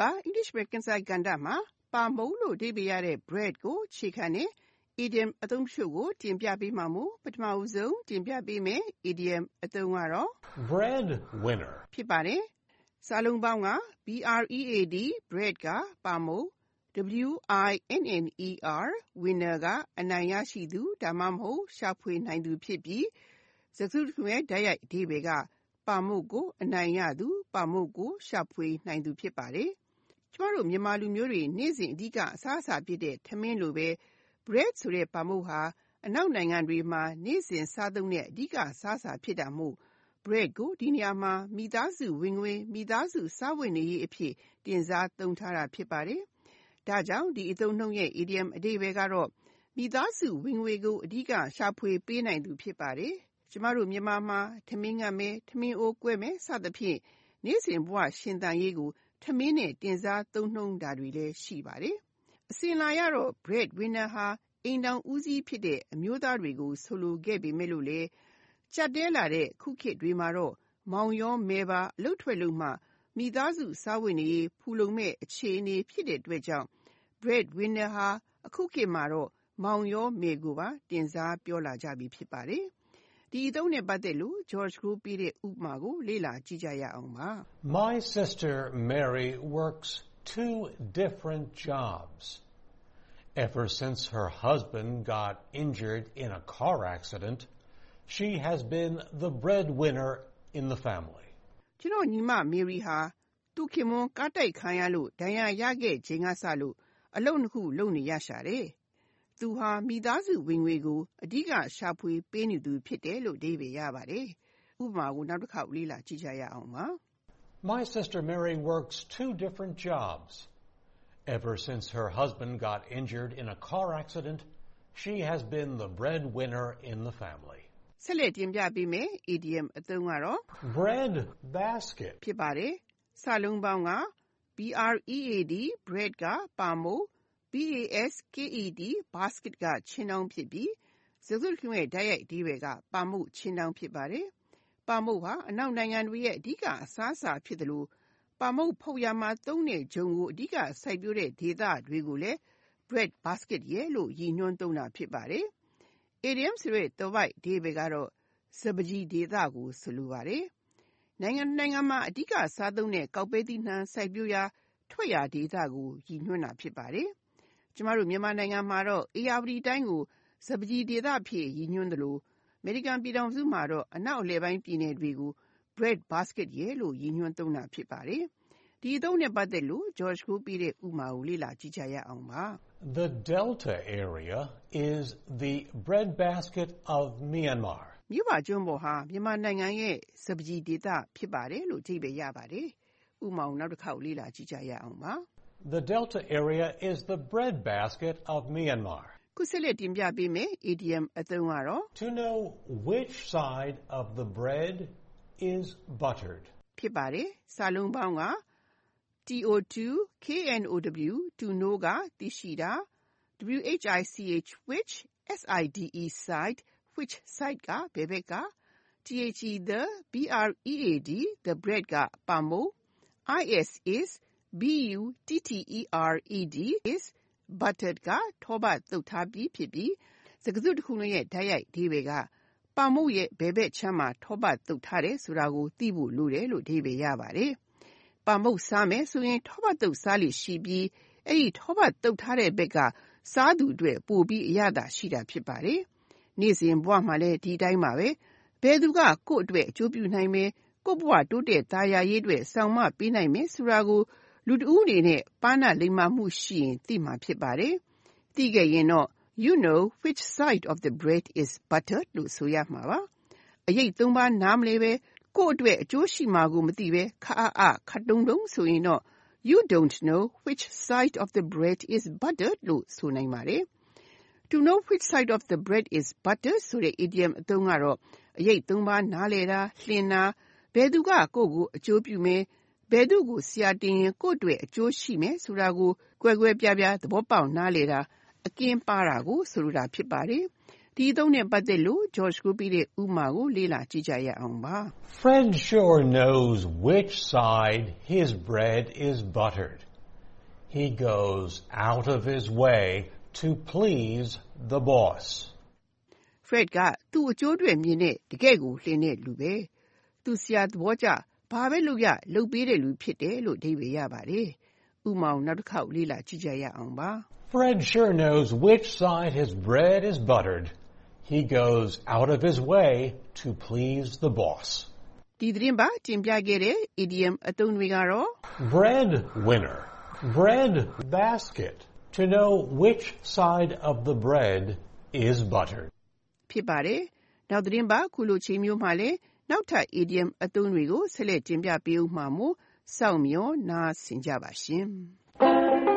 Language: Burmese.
က English American စာကဏ္ဍမှာ ပါမုံလို့ အဓိပ္ပာယ်ရတဲ့ bread ကိုခြေခံတဲ့ idiom အသုံးတချို့ကို တင်ပြပေးမှာမို့ ပထမဦးဆုံးတင်ပြပေးမယ် idiom အသုံးကတော့ breadwinner ဖြစ်ပါတယ်။စာလုံးပေါင်းက bread bread က ပါမုံ winner winner က အနိုင်ရရှိသူ ဒါမှမဟုတ် ရှာဖွေနိုင်သူဖြစ်ပြီး စကားစုတခုရဲ့ တိုက်ရိုက်အဓိပ္ပာယ်က ပါမုတ်ကို အနိုင်ရသူ ပါမုတ်ကို ရှာဖွေနိုင်သူ ဖြစ်ပါတယ်။ ကျမတို့ မြန်မာလူမျိုးတွေ နေ့စဉ် အဓိက အစားအစာဖြစ်တဲ့ ထမင်းလိုပဲ bread ဆိုတဲ့ ပါမုတ်ဟာ အနောက်နိုင်ငံတွေမှာ နေ့စဉ်စားသုံးတဲ့ အဓိကစားအစာ ဖြစ်တာမို့ bread ကို ဒီနေရာမှာ မိသားစုဝင်ငွေ မိသားစုစားဝတ်နေရေးအဖြစ် တင်စားသုံးထားတာ ဖြစ်ပါတယ်။ဒါကြောင့် ဒီအသုံးနှုန်းရဲ့ idiom အဓိပ္ပာယ်ကတော့ မိသားစုဝင်ငွေကို အဓိက ရှာဖွေပေးနိုင်သူ ဖြစ်ပါတယ်။ကျမတို့ မြန်မာမှာ ထမင်းငတ်မယ် ထမင်းအိုးကွဲမယ် စသဖြင့် နေ့စဉ်ဘဝ ရှင်သန်ရေးကို ထမင်းနဲ့ တင်စားသုံးနှုန်းတာတွေလည်း ရှိပါတယ်။အစဉ်လာရတော့ bread winner ဟာ အိမ်ထောင်ဦးစီးဖြစ်တဲ့ အမျိုးသားတွေကို ဆိုလိုခဲ့ပေမဲ့လို့လေကြက်တဲလာတဲ့ခုခေတ်တွေမှာတော့ မောင်ရောမဲပါ အလုတ်ထွက်လို့မှ မိသားစုစားဝတ်နေရေး ဖူလုံမဲ့အခြေအနေ ဖြစ်တဲ့အတွက်ကြောင့် bread winner ဟာ အခုခေတ်မှာတော့ မောင်ရောမဲကိုပါ တင်စားပြောလာကြပြီ ဖြစ်ပါတယ်။ ဒီအသုံးနဲ့ ပတ်သက်လို့ George ကိုပေးတဲ့ ဥပမာကို လေ့လာကြည့်ကြရအောင်ပါ။ My sister Mary works two different jobs. Ever since her husband got injured in a car accident, she has been the breadwinner in the family. ကျွန်တော်ညီမ Mary ဟာ သူခင်မွန်းကားတိုက်ခံရလို့ ဒဏ်ရာရခဲ့ချိန်ကစလို့ အလုပ်နှစ်ခု လုပ်နေရရှာတယ်။ သူဟာမိသားစုဝင်ငွေကိုအဓိကရှာဖွေပေးနေသူဖြစ်တယ်လို့အဓိပ္ပာယ်ရပါတယ်။ဥပမာကိုနောက်တစ်ခေါက်လေ့လာကြည့်ကြရအောင်ပါ။ My sister Mary works two different jobs. Ever since her husband got injured in a car accident, she has been the breadwinner in the family. ဆက်လက်တင်ပြပေးမယ် idiom အသုံးကတော့ bread basket ဖြစ်ပါတယ်။စာလုံးပေါင်းက bread bread ကပါမို့ basket basket ကချင်းတောင်းဖြစ်ပြီး စကားစုတခုရဲ့ တိုက်ရိုက်အဓိပ္ပာယ်က ပါမှုချင်းတောင်းဖြစ်ပါတယ်။ပါမှုဟာ အနောက်နိုင်ငံတွေရဲ့ အဓိကအစားအစာ ဖြစ်တယ်လို့ပါမှုဖုတ်ရမှာသုံးတဲ့ဂျုံကို အဓိကစိုက်ပျိုးတဲ့ ဒေသတွေကိုလည်း bread basket ရဲ့လို့ ရည်ညွှန်းသုံးတာ ဖြစ်ပါတယ်။ idiom ဆိုတဲ့သွယ်ဝိုက်အဓိပ္ပာယ်ကတော့ စပါးကျီဒေသကို ဆိုလိုပါတယ်။နိုင်ငံနိုင်ငံမှာ အဓိကစားသုံးတဲ့ ကောက်ပဲသီးနှံ စိုက်ပျိုးရာ ထွက်ရာဒေသကို ရည်ညွှန်းတာ ဖြစ်ပါတယ်။ ကျမတို့ မြန်မာနိုင်ငံမှာတော့အေရဝတီတိုင်းကို စပကြီးဒေသဖြစ် ရည်ညွှန်းသလို အမေရိကန်ပြည်ထောင်စုမှာတော့ အနောက်အလယ်ပိုင်း ပြည်နယ်တွေကို bread basket ရဲ့လို့ ရည်ညွှန်းသုံးတာ ဖြစ်ပါတယ်။ဒီအသုံးနဲ့ ပတ်သက်လို့ George ကိုပြတဲ့ဥမာကို လေ့လာကြည့်ကြရအောင်ပါ။ The Delta area is the bread basket of Myanmar. မြို့ပါကျွန်းပေါ်ဟာ မြန်မာနိုင်ငံရဲ့ စပကြီးဒေသ ဖြစ်ပါတယ်လို့အဓိပ္ပာယ်ရပါတယ်။ဥပမာကိုနောက်တစ်ခေါက် လေ့လာကြည့်ကြရအောင်ပါ။ The Delta area is the bread basket of Myanmar. ခုဆက်လက်တင်ပြပေးမယ် idiom အသုံးကတော့ To know which side of the bread is buttered ဖြစ်ပါတယ်။စာလုံးပေါင်းက to to know ကသိရှိတာ which which side which side ကဘယ်ဘက်က the bread the bread ကပါမို့ is is is buttered က ထောပတ် သုတ်ထားပြီးဖြစ်ပြီး စကားစုတခုလုံးရဲ့ တိုက်ရိုက်အဓိပ္ပာယ်ကပါမုတ်ရဲ့ ဘယ်ဘက်ချမ်းမှာ ထောပတ်သုတ်ထားတယ်ဆိုတာကို သိဖို့လိုတယ်လို့ အဓိပ္ပာယ်ရပါတယ်။ပါမုတ်စားမယ်ဆိုရင် ထောပတ်သုတ်စားလိရှိပြီး အဲ့ဒီထောပတ်သုတ်ထားတဲ့ဘက်က စားသူအတွက် ပိုပြီးအရသာရှိတာ ဖြစ်ပါတယ်။နေ့စဉ်ဘဝမှာလည်း ဒီတိုင်းပါပဲ။ဘယ်သူက ကိုယ့်အတွက် အကျိုးပြုနိုင်မယ် ကိုယ့်ဘဝ တိုးတက်သားယာရေးအတွက် ဆောင်မပေးနိုင်မယ်ဆိုတာကို လူတဦးအနေနဲ့ ပါဏလိမ္မာမှုရှိရင် သိမှာဖြစ်ပါတယ်။သိခဲ့ရင်တော့ You know which side of the bread is buttered လို့ဆိုရမှာပါ။အရိပ်သုံးပါး နားမလဲပဲကိုယ့်အတွက် အကျိုးရှိမှာကို မသိပဲခါအားအား ခပ်တုံတုံဆိုရင်တော့ You don't know which side of the bread is buttered လို့ ဆိုနိုင်ပါတယ်။ To know which side of the bread is buttered ဆိုတဲ့ idiom အသုံးကတော့ အရိပ်သုံးပါး နားလည်တာ၊လှင်တာ၊ဘယ်သူက ကိုယ့်ကို အကျိုးပြုမယ် ဘယ်သူ့ကို ဆရာတင်ရင် ကိုယ့်အတွက်အကျိုးရှိမယ်ဆိုတာကို ကွဲကွဲပြားပြား သဘောပေါက်နားလည်တာ အကင်းပါတာကို ဆိုလိုတာ ဖြစ်ပါတယ်။ဒီအသုံးနဲ့ ပတ်သက်လို့ George ကိုပြတဲ့ဥမာကို လေ့လာကြည့်ကြရအောင်ပါ။ Fred sure knows which side his bread is buttered. He goes out of his way to please the boss. Fred က သူ့အကျိုးအတွက်မြင်တဲ့ တကယ့်ကို လှင်တဲ့လူပဲ။သူ ဆရာသဘောကျ ဘာပဲလုပ်ရလုပ်ပေးတဲ့လူဖြစ်တယ်လို့အဓိပ္ပာယ်ရပါတယ်။ဥပမာနောက်တစ်ခေါက်လေ့လာကြည့်ကြရအောင်ပါ။ Fred sure knows which side his bread is buttered. He goes out of his way to please the boss. ဒီသတင်းပတ်တင်ပြခဲ့တဲ့ idiom အသုံးတွေကတော့ Bread winner, bread basket. To know which side of the bread is buttered. ဖြစ်ပါတယ်။နောက်သတင်းပတ်ခုလိုချိန်မျိုးမှာလည်း နောက်ထပ် idiom အသုံးတွေကို ဆက်လက်တင်ပြပေးဦးမှာမို့ စောင့်မျှော်နားဆင်ကြပါရှင်။